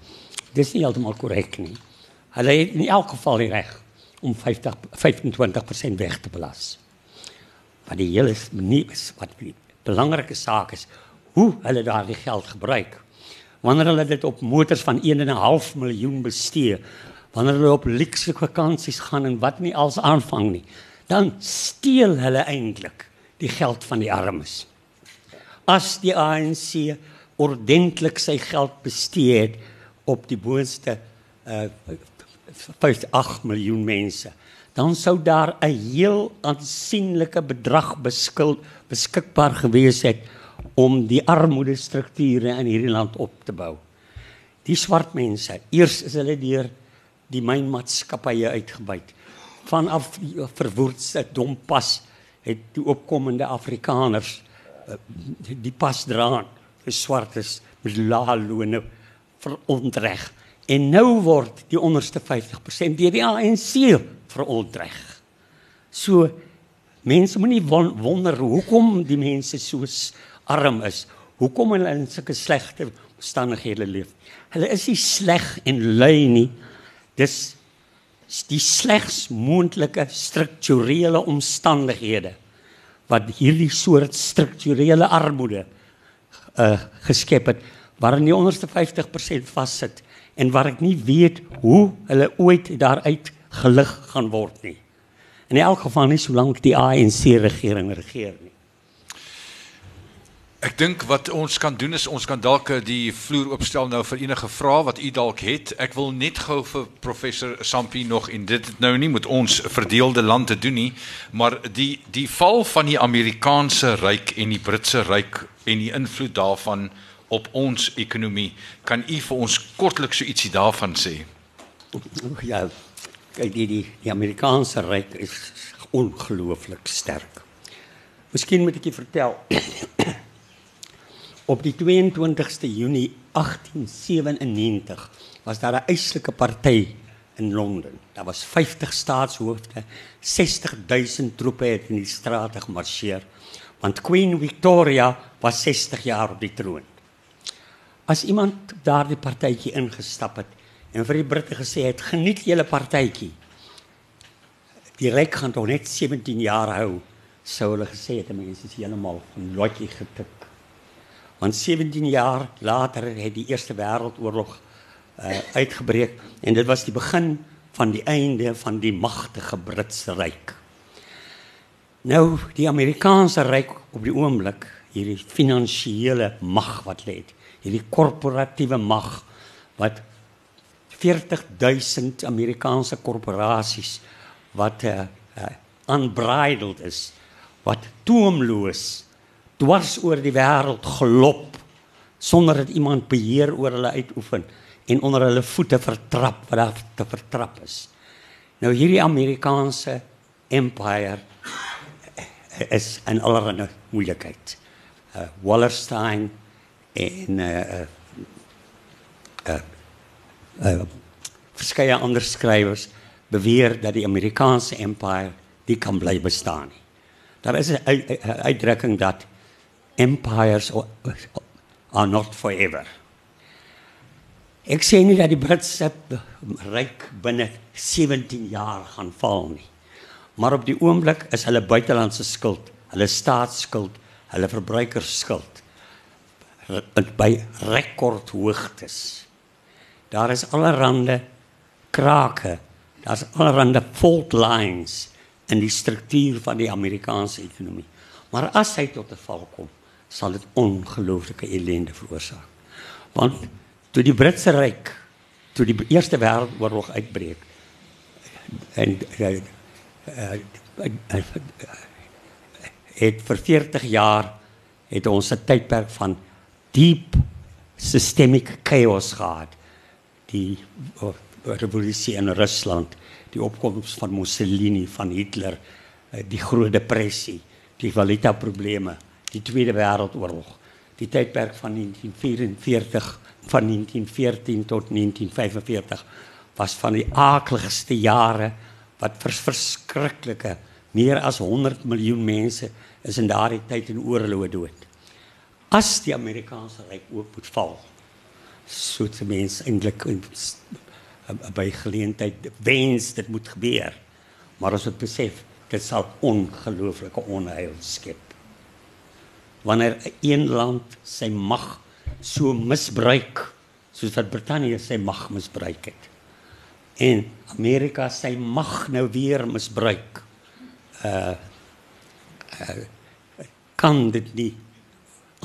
Dis nie heeltemal korrek nie. Hulle het in elk geval die reg om 50 25% weg te belas. Maar die hele is wat die belangrike saak is hoe hulle daardie geld gebruik. Wanneer hulle dit op motors van 1.5 miljoen bestee, wanneer hulle op luxe vakansies gaan en wat nie als aanvang nie, dan steel hulle eintlik die geld van die armes. As die ANC ordentlik sy geld bestee het op die boonste uh 8 miljoen mense, dan sou daar 'n heel aansienlike bedrag beskil beskikbaar gewees het om die armoede strukture in hierdie land op te bou. Die swart mense, eers is hulle deur die mynmaatskappye uitgebuit. Vanaf die verwoordste dompas het die opkomende Afrikaners eh, die pas dra vir swartes met lae lone verontreg. En nou word die onderste 50% deur die ANC verontreg. So mense moenie wonder hoekom die mense so arm is. Hoekom hulle in sulke slegte omstandighede leef. Hulle is nie sleg en lui nie. Dis die slegs moontlike strukturele omstandighede wat hierdie soort strukturele armoede uh geskep het waarin die onderste 50% vassit en waar ek nie weet hoe hulle ooit daaruit gelig gaan word nie. In elk geval nie solank die ANC regering regeer nie. Ek dink wat ons kan doen is ons kan dalk eh, die vloer oopstel nou vir enige vrae wat u dalk het. Ek wil net gou vir professor Sampi nog en dit nou nie met ons verdeelde lande doen nie, maar die die val van die Amerikaanse ryk en die Britse ryk en die invloed daarvan op ons ekonomie. Kan u vir ons kortliks so ietsie daarvan sê? Ja, kyk die die, die Amerikaanse ryk is ongelooflik sterk. Miskien moet ek julle vertel. Op die 22ste Junie 1897 was daar 'n eislike party in Londen. Daar was 50 staatshoofde, 60000 troepe het in die strate gemarseer want Queen Victoria was 60 jaar op die troon. As iemand daardie partytjie ingestap het en vir die Britte gesê het geniet julle partytjie. Die ryk gaan tog net 17 jaar hou, sou hulle gesê het mense is heeltemal lotjie getik. Want 17 jaar later het die Eerste Wêreldoorlog uh, uitgebreek en dit was die begin van die einde van die magtige Britse ryk. Nou die Amerikaanse ryk op die oomblik hierdie finansiële mag wat lê het hierdie korporatiewe mag wat 40000 Amerikaanse korporasies wat uh, uh, unbridled is wat toomloos dwars oor die wêreld gelop sonder dat iemand beheer oor hulle uitoefen en onder hulle voete vertrap wat daar te vertrap is. Nou hierdie Amerikaanse empire is 'n allerlei moeilikheid. Uh, Wallerstein en uh uh uh verskeie ander skrywers beweer dat die Amerikaanse empire nie kan bly bestaan nie. Daar is 'n uitdrukking dat empires are not forever. Ek sê nie dat die Britse ryk binne 17 jaar gaan val nie. Maar op die oomblik is hulle buitelandse skuld, hulle staatsskuld, hulle verbruikersskuld by rekordhoogtes. Daar is allerlei krake, daar's allerlei fault lines in die struktuur van die Amerikaanse ekonomie. Maar as hy tot 'n val kom, sal dit ongelooflike ellende veroorsaak. Want toe die Britse ryk toe die Eerste Wêreldoorlog uitbreek en uh, uh, uh, het vir 40 jaar het ons 'n tydperk van deep systemic chaos gehad. Die uh, revolusie in Rusland, die opkoms van Mussolini, van Hitler, uh, die groot depressie, die valuta probleme, die Tweede Wêreldoorlog. die tydperk van 1944 van 1914 tot 1945 was van die aakligste jare wat vers verskriklike meer as 100 miljoen mense is in daardie tyd in oorloë dood. As die Amerikaanse ryk ook moet val, so te mense eintlik by geleentheid wens dit moet gebeur. Maar as dit besef, dit sal ongelooflike onheil skep. Wanneer een land sy mag so misbruik soos wat Brittanje sy mag misbruik het en Amerika sy mag nou weer misbruik uh, uh kan dit nie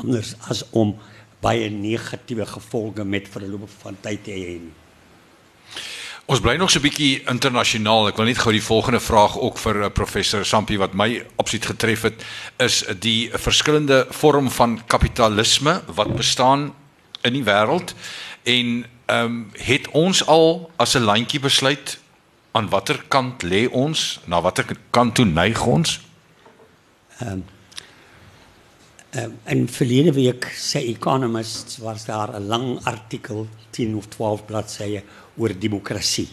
anders as om baie negatiewe gevolge met verloop van tyd te hê nie Ons bly nog so 'n bietjie internasionaal. Ek wil net gou die volgende vraag ook vir uh, professor Sampi wat my absoluut getref het is die verskillende vorm van kapitalisme wat bestaan in die wêreld en ehm um, het ons al as 'n landjie besluit aan watter kant lê ons, na watter kant toe neig ons? Ehm um, um, en verlede week sê Economist was daar 'n lang artikel 10 of 12 bladsye oor demokrasie.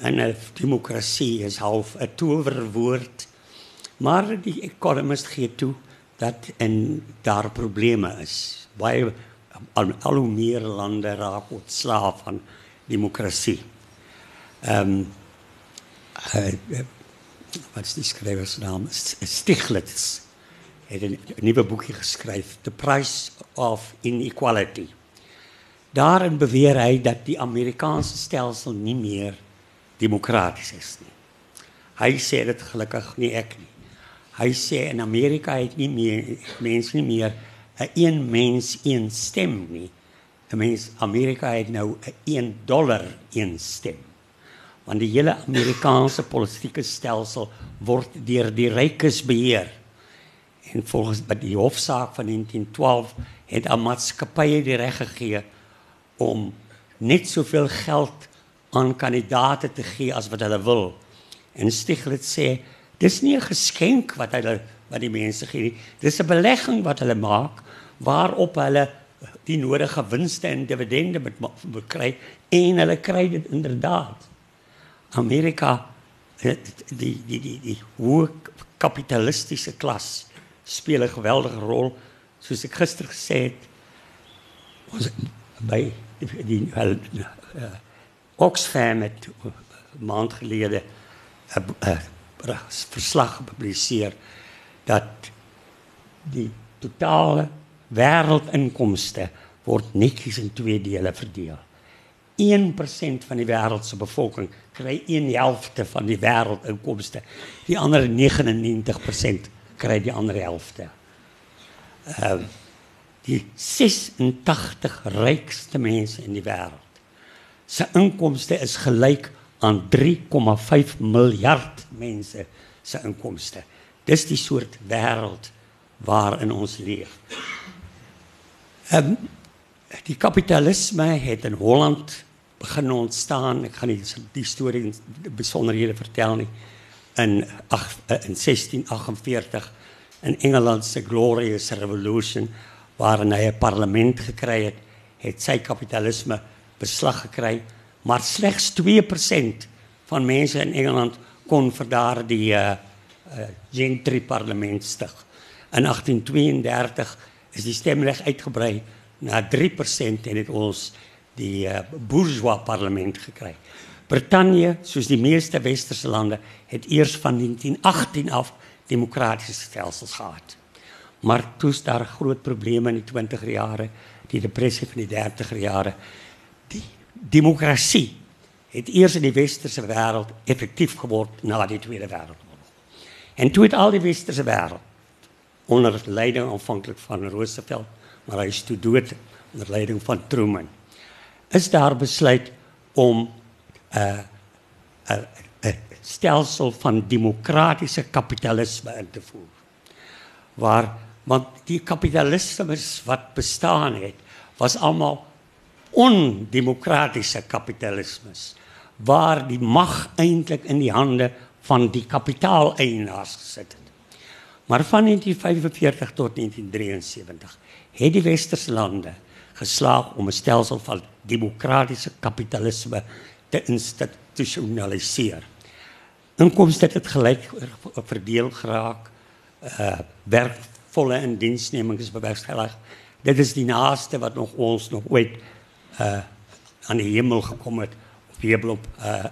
En 'n demokrasie is half 'n towerwoord. Maar die Economist gee toe dat en daar probleme is. Baie al, al hoe meer lande raak ontslaaf van demokrasie. Ehm um, uh, wat is die skrywer se naam? Stiglitz het 'n nuwe boekie geskryf, The Price of Inequality. Daarin beweer hy dat die Amerikaanse stelsel nie meer demokraties is nie. Hy sê dit gelukkig nie ek nie. Hy sê in Amerika het nie meer mense nie meer 'n een mens een stem nie. 'n Mens Amerika het nou 'n 1 dollar een stem. Want die hele Amerikaanse politieke stelsel word deur die rykes beheer. En volgens by die hofsaak van 1912 het 'n maatskappy die reg gegee om net soveel geld aan kandidaate te gee as wat hulle wil. En Stiglitz sê dis nie 'n geskenk wat hulle wat die mense gee nie. Dis 'n belegging wat hulle maak waarop hulle die nodige winste en dividende moet kry en hulle kry dit inderdaad. Amerika die die die die, die hoë kapitalistiese klas speel 'n geweldige rol soos ek gister gesê het ons by die wel uh, Oxfam het maand gelede 'n verslag gepubliseer dat die totale wêreldinkomste word netjies in twee dele verdeel. 1% van die wêreld se bevolking kry 1/11 van die wêreldinkomste. Die ander 99% kry die ander helfte. Ehm uh, die 86 rykste mense in die wêreld se inkomste is gelyk aan 3,5 miljard mense se inkomste. Dis die soort wêreld waarin ons leef. Ehm um, die kapitalisme het in Holland begin ontstaan. Ek gaan nie die storie besonderhede vertel nie. In ag in 1648 in Engeland se glorious revolution waarin hy 'n parlement gekry het, het kapitalisme beslag gekry, maar slegs 2% van mense in Engeland kon vir daardie uh, uh, gentry parlement stig. In 1832 is die stemreg uitgebrei na 3% en het ons die bourgeois parlement gekry. Brittanje, soos die meeste westerse lande, het eers van 1918 af demokratiese stelsels gehad. Maar toe is daar groot probleme in die 20er jare, die depressie van die 30er jare. Die demokrasie het eers in die westerse wêreld effektief geword na die Tweede Wêreldoorlog. En toe het al die westerse wêreld onder leiding aanvanklik van Roosevelt maar hy is toe dood onder leiding van Truman. Is daar besluit om 'n uh, 'n uh, uh, stelsel van demokratiese kapitalisme in te voer. Waar want die kapitalisme wat bestaan het, was almal ondemokratiese kapitalismes waar die mag eintlik in die hande van die kapitaaleienaars gesit het. Maar van 1945 tot 1973 het die westerse lande geslaag om 'n stelsel van demokratiese kapitalisme te institusionaliseer. Inkomste het gelyk verdeel geraak. Uh werkvolle in diensneming is bewerkstellig. Dit is die naaste wat nog ons nog ooit uh aan die hemel gekom het of hemel op uh,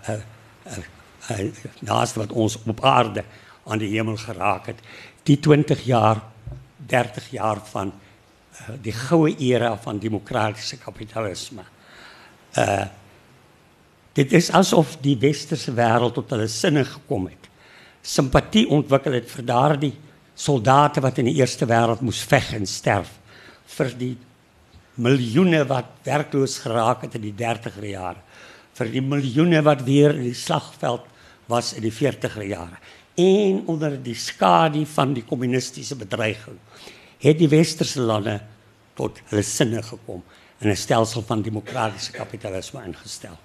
uh naaste wat ons op aarde aan die hemel geraak het. Die 20 jaar 30 jaar van die goue era van demokratiese kapitalisme. Dit is asof die westerse wêreld tot hulle sinne gekom het. Simpatie ontwikkel het vir daardie soldate wat in die eerste wêreld moes veg en sterf vir die miljoene wat werkloos geraak het in die 30er jare vir die miljoene wat weer in die slagveld was in die 40er jare en onder die skadu van die kommunistiese bedreiging het die westerse lande tot hulle sinne gekom en 'n stelsel van demokratiese kapitalisme ingestel.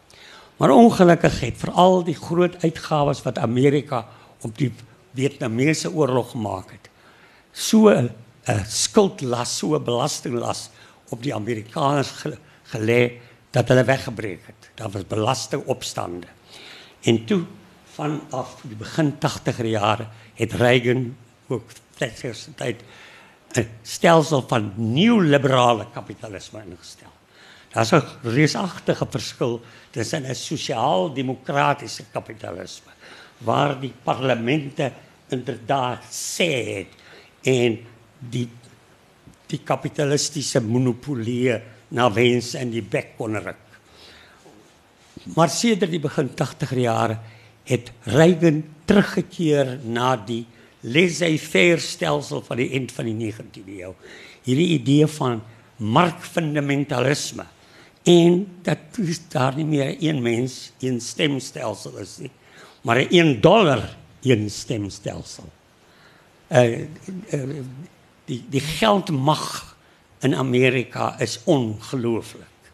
Maar ongelukkig het veral die groot uitgawes wat Amerika op die Vietnamese oorlog gemaak het, so 'n skuldlas, so 'n belastinglas op die Amerikaners gelê dat hulle weggebreek het. Daar was belastingopstande. En toe vanaf die begin 80er jare het Reagan ook Thatcher se tyd 'n stelsel van nuwe liberale kapitalisme ingestel. Daar's 'n reusagtige verskil tussen 'n sosiaal-demokratiese kapitalisme waar die parlemente inderdaad sê het en die die kapitalistiese monopolie na wens en die bek kon ruk. Maar sedert die begin 80er jare het Reagan teruggekeer na die laissez-faire stelsel van die eind van die 19de eeu. Hierdie idee van markfundamentalisme en dat is daar nie meer een mens een stemstelsel is nie, maar 'n 1 dollar een stemstelsel. Uh, die die geldmag in Amerika is ongelooflik.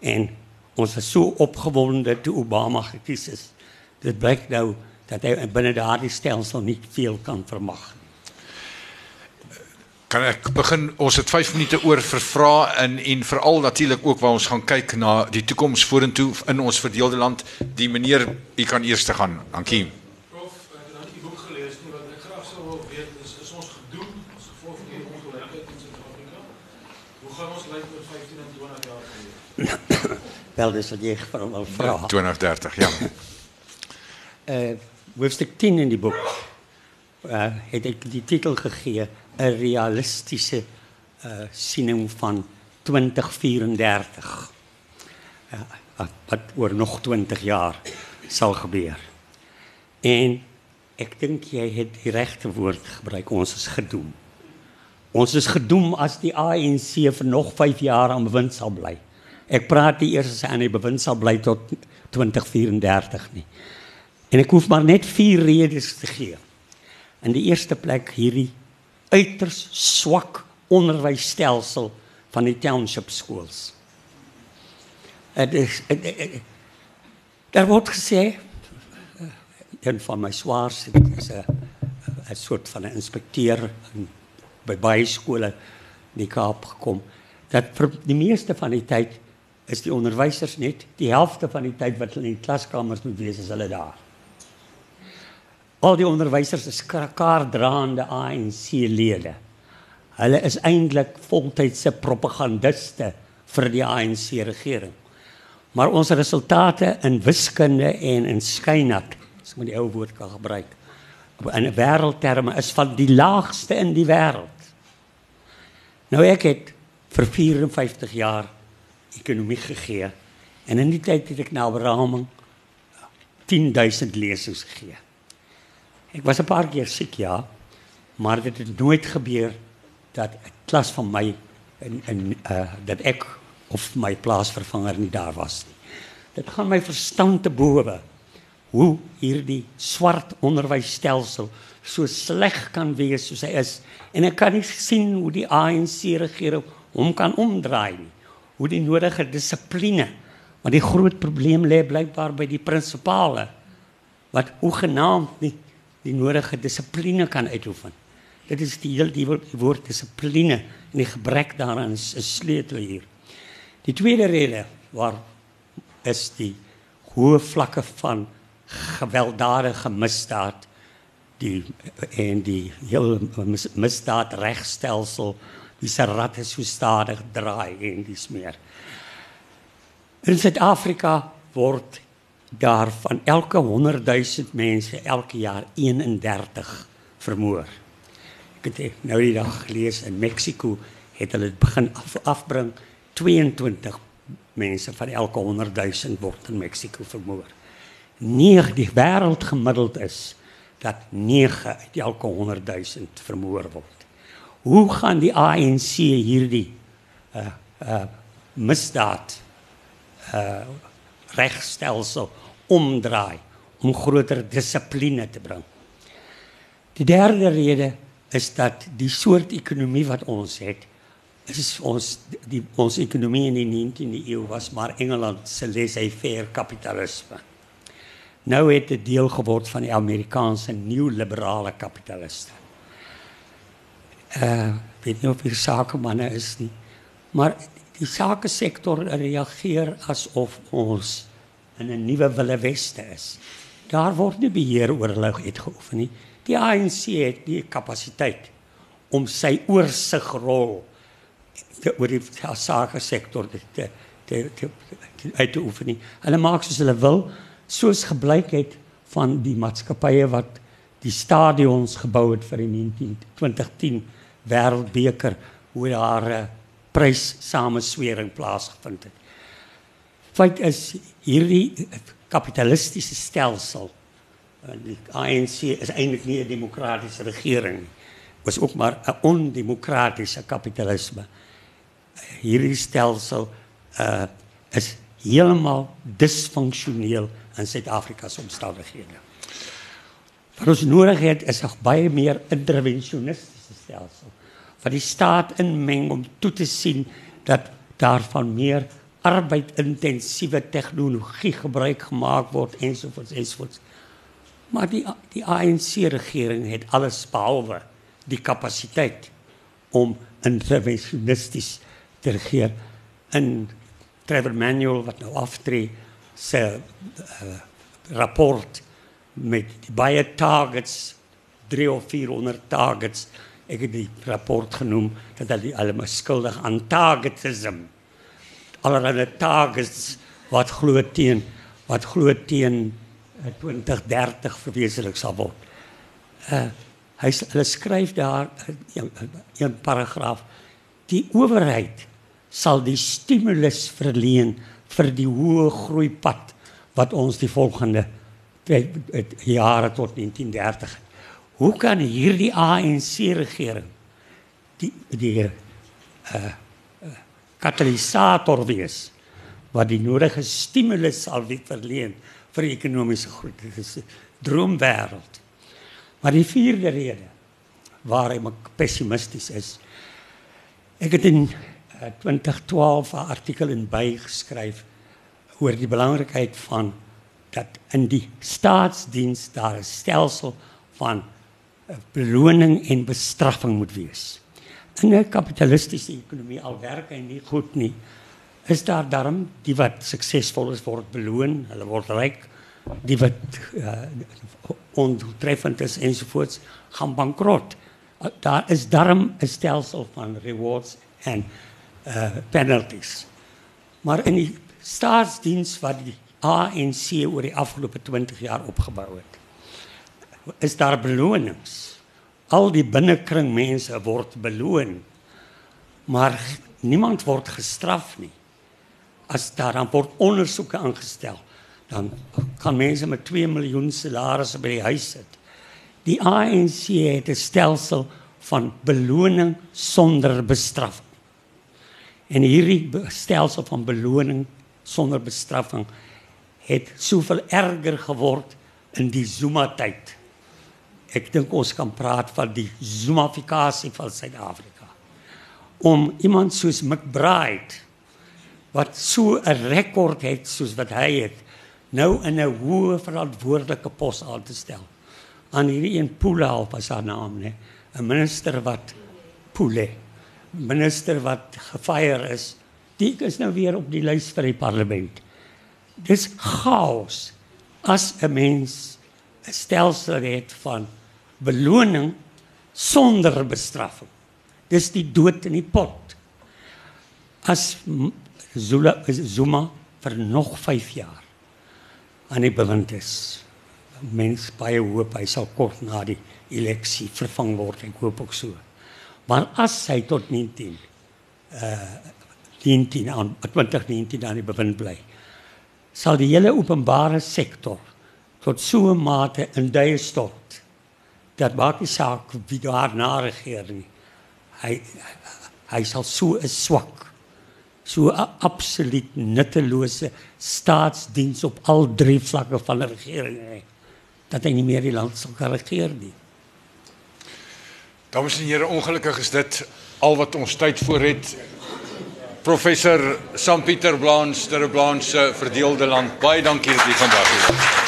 En ons is so opgewonde toe Obama gekies is. Dit blyk nou dat hy binne daardie stelsel nie veel kan vermag nie. Kan ek begin? Ons het 5 minute oor vir vrae en en veral natuurlik ook waar ons gaan kyk na die toekoms vorentoe in ons verdeelde land. Die meneer, u kan eers te gaan. Dankie. Prof, ek het dan die boek gelees nie wat ek graag sou wil weet is is ons gedoen as gevolg van hierdie ongelykheid in Suid-Afrika? Hoe gaan ons lyk oor 15 en 20 jaar gelede? Wel dis wat jy van wil vra. 2030, ja. Uh hoofstuk 10 in die boek uh het ek die titel gegee 'n realistiese uh siening van 2034. Ja, uh, wat oor nog 20 jaar sal gebeur. En ek dink jy het die regte woord gebruik. Ons is gedoem. Ons is gedoem as die ANC vir nog 5 jaar aan bewind sal bly. Ek praat nie eers as hy aan die bewind sal bly tot 2034 nie. En ek hoef maar net vier redes te gee. In die eerste plek hierdie uiters swak onderwysstelsel van die township schools. Dit is daar word gesê een van my swaars is 'n 'n soort van 'n inspekteur by baie skole in die Kaap gekom dat die meeste van die tyd is die onderwysers net die helfte van die tyd wat hulle in die klaskamers moet wees as hulle daar. Al die onderwysers is kaardraande ANC-lede. Hulle is eintlik voltydse propagandiste vir die ANC-regering. Maar ons resultate in wiskunde en in skynat, as ek met die ou woord kan gebruik, in wêreldterme is van die laagste in die wêreld. Nou ek het vir 54 jaar ekonomie gegee en in die tyd het ek na beraming 10000 lesings gegee. Ek was 'n paar keer siek ja, maar dit het nooit gebeur dat 'n klas van my in in uh dat ek of my plaasvervanger nie daar was nie. Dit gaan my verstand te bowe hoe hierdie swart onderwysstelsel so sleg kan wees soos hy is en ek kan nie sien hoe die ANC regering hom kan omdraai nie. Hoe die nodige dissipline, want die groot probleem lê blykbaar by die prinsipale wat hoegenaamd nie die nodige dissipline kan uitoefen. Dit is die hele die, woord dissipline en die gebrek daaraan is 'n sleutel hier. Die tweede rede waar is die hoë vlakke van gewelddadige misdaad die en die heel mis, misdaad regstelsel die se ratte so stadig draai en dis meer. In Suid-Afrika word daar van elke 100 000 mense elke jaar 31 vermoor. Ek het nou die dag gelees in Mexiko het hulle begin af, afbring 22 mense van elke 100 000 word in Mexiko vermoor. Nie die wêreld gemiddeld is dat 9 uit elke 100 000 vermoor word. Hoe gaan die ANC hierdie uh uh misdaad uh regstelsel omdraai om groter dissipline te bring. Die derde rede is dat die soort ekonomie wat ons het is ons die ons ekonomie in die 19de eeu was maar Engeland se laissez-faire kapitalisme. Nou het dit deel geword van die Amerikaanse nuwe-liberale kapitaliste. Uh weet nie of hier sakemanne is nie, maar die sake sektor reageer asof ons in 'n nuwe Wille Weste is. Daar word nie beheer oor hulle uitgeoefen nie. Die ANC het nie kapasiteit om sy oorsigrol oor die sake sektor te te te, te, te uit te oefen nie. Hulle maak soos hulle wil, soos gebleik het van die maatskappye wat die stadions gebou het vir die 192010 wêreldbeker hoe daar 'n prys sameswering plaasgevind het. Feit is hierdie kapitalistiese stelsel en die ANC is eintlik nie 'n demokratiese regering nie. Was ook maar 'n ondemokratiese kapitalisme. Hierdie stelsel uh is heeltemal disfunksioneel in Suid-Afrika se omstandighede. Wat ons nodig het is 'n baie meer interventionistiese stelsel wat die staat inmeng om toe te sien dat daarvan meer arbeidintensiewe tegnologie gebruik gemaak word ensovoorts ensovoorts. Maar die die ANC regering het alles behalwe die kapasiteit om interventionisties te regeer. In Trevor Manuel wat nou aftree se uh, rapport met baie targets 3 of 400 targets. Ek het die rapport genoem dat hulle almal skuldig aan targetism allerlei targets wat glo teen wat glo teen 2030 eh, verwesenlik sal word. Uh hy hulle skryf daar in 'n paragraaf die owerheid sal die stimulus verleen vir die hoë groeipad wat ons die volgende jare tot 1930. Hoe kan hierdie ANC regering die die uh katalisator wees wat die nodige stimulus sal verleen vir ekonomiese groei. Dit is 'n droomwêreld. Maar die vierde rede waarom ek pessimisties is. Ek het in 2012 'n artikel in bygeskryf oor die belangrikheid van dat in die staatsdiens daar 'n stelsel van beloning en bestraffing moet wees in 'n kapitalistiese ekonomie al werk hy nie goed nie. Is daar darm die wat suksesvol is word beloon, hulle word ryk, die wat uh, ontreffend is ensovoorts gaan bankrot. Uh, daar is darm 'n stelsel van rewards en uh, penalties. Maar in die staatsdiens wat die ANC oor die afgelope 20 jaar opgebou het, is daar belonings al die binnekring mense word beloon maar niemand word gestraf nie. As daar dan word ondersoeke aangestel dan kan mense met 2 miljoen salarisse by die huis sit. Die ANC het 'n stelsel van beloning sonder bestraffing. En hierdie stelsel van beloning sonder bestraffing het soveel erger geword in die Zuma tyd ek dink ons kan praat van die zoomifikasie van Suid-Afrika. Om iemand soos McBride wat so 'n rekord het soos wat hy het, nou in 'n hoë verantwoordelike pos aan te stel. Aan hierdie een Pula op as haar naam, né? 'n minister wat poele, 'n minister wat gefire is. Die is nou weer op die lys vir die parlement. Dis chaos as 'n mens 'n stelsel het van beloning sonder bestraffing. Dis die dood in die pot. As Zula Zuma vir nog 5 jaar aan die bewind is. Mens baie hoop hy sal kort na die eleksie vervang word. Ek hoop ook so. Maar as hy tot 19 uh 19 aan 2019 aan die bewind bly, sal die hele openbare sektor tot so 'n mate in duie stort dat maak nie saak wie daar na regeer nie. Hy hy sal so 'n swak so 'n absoluut nuttelose staatsdiens op al drie vlakke van die regering hê dat hy nie meer die land sal regeer nie. Dames en here, ongelukkig is dit al wat ons tyd voor het. Professor Sam Pieter Blans, ter Blans se verdeelde land. Baie dankie dat jy vandag hier was.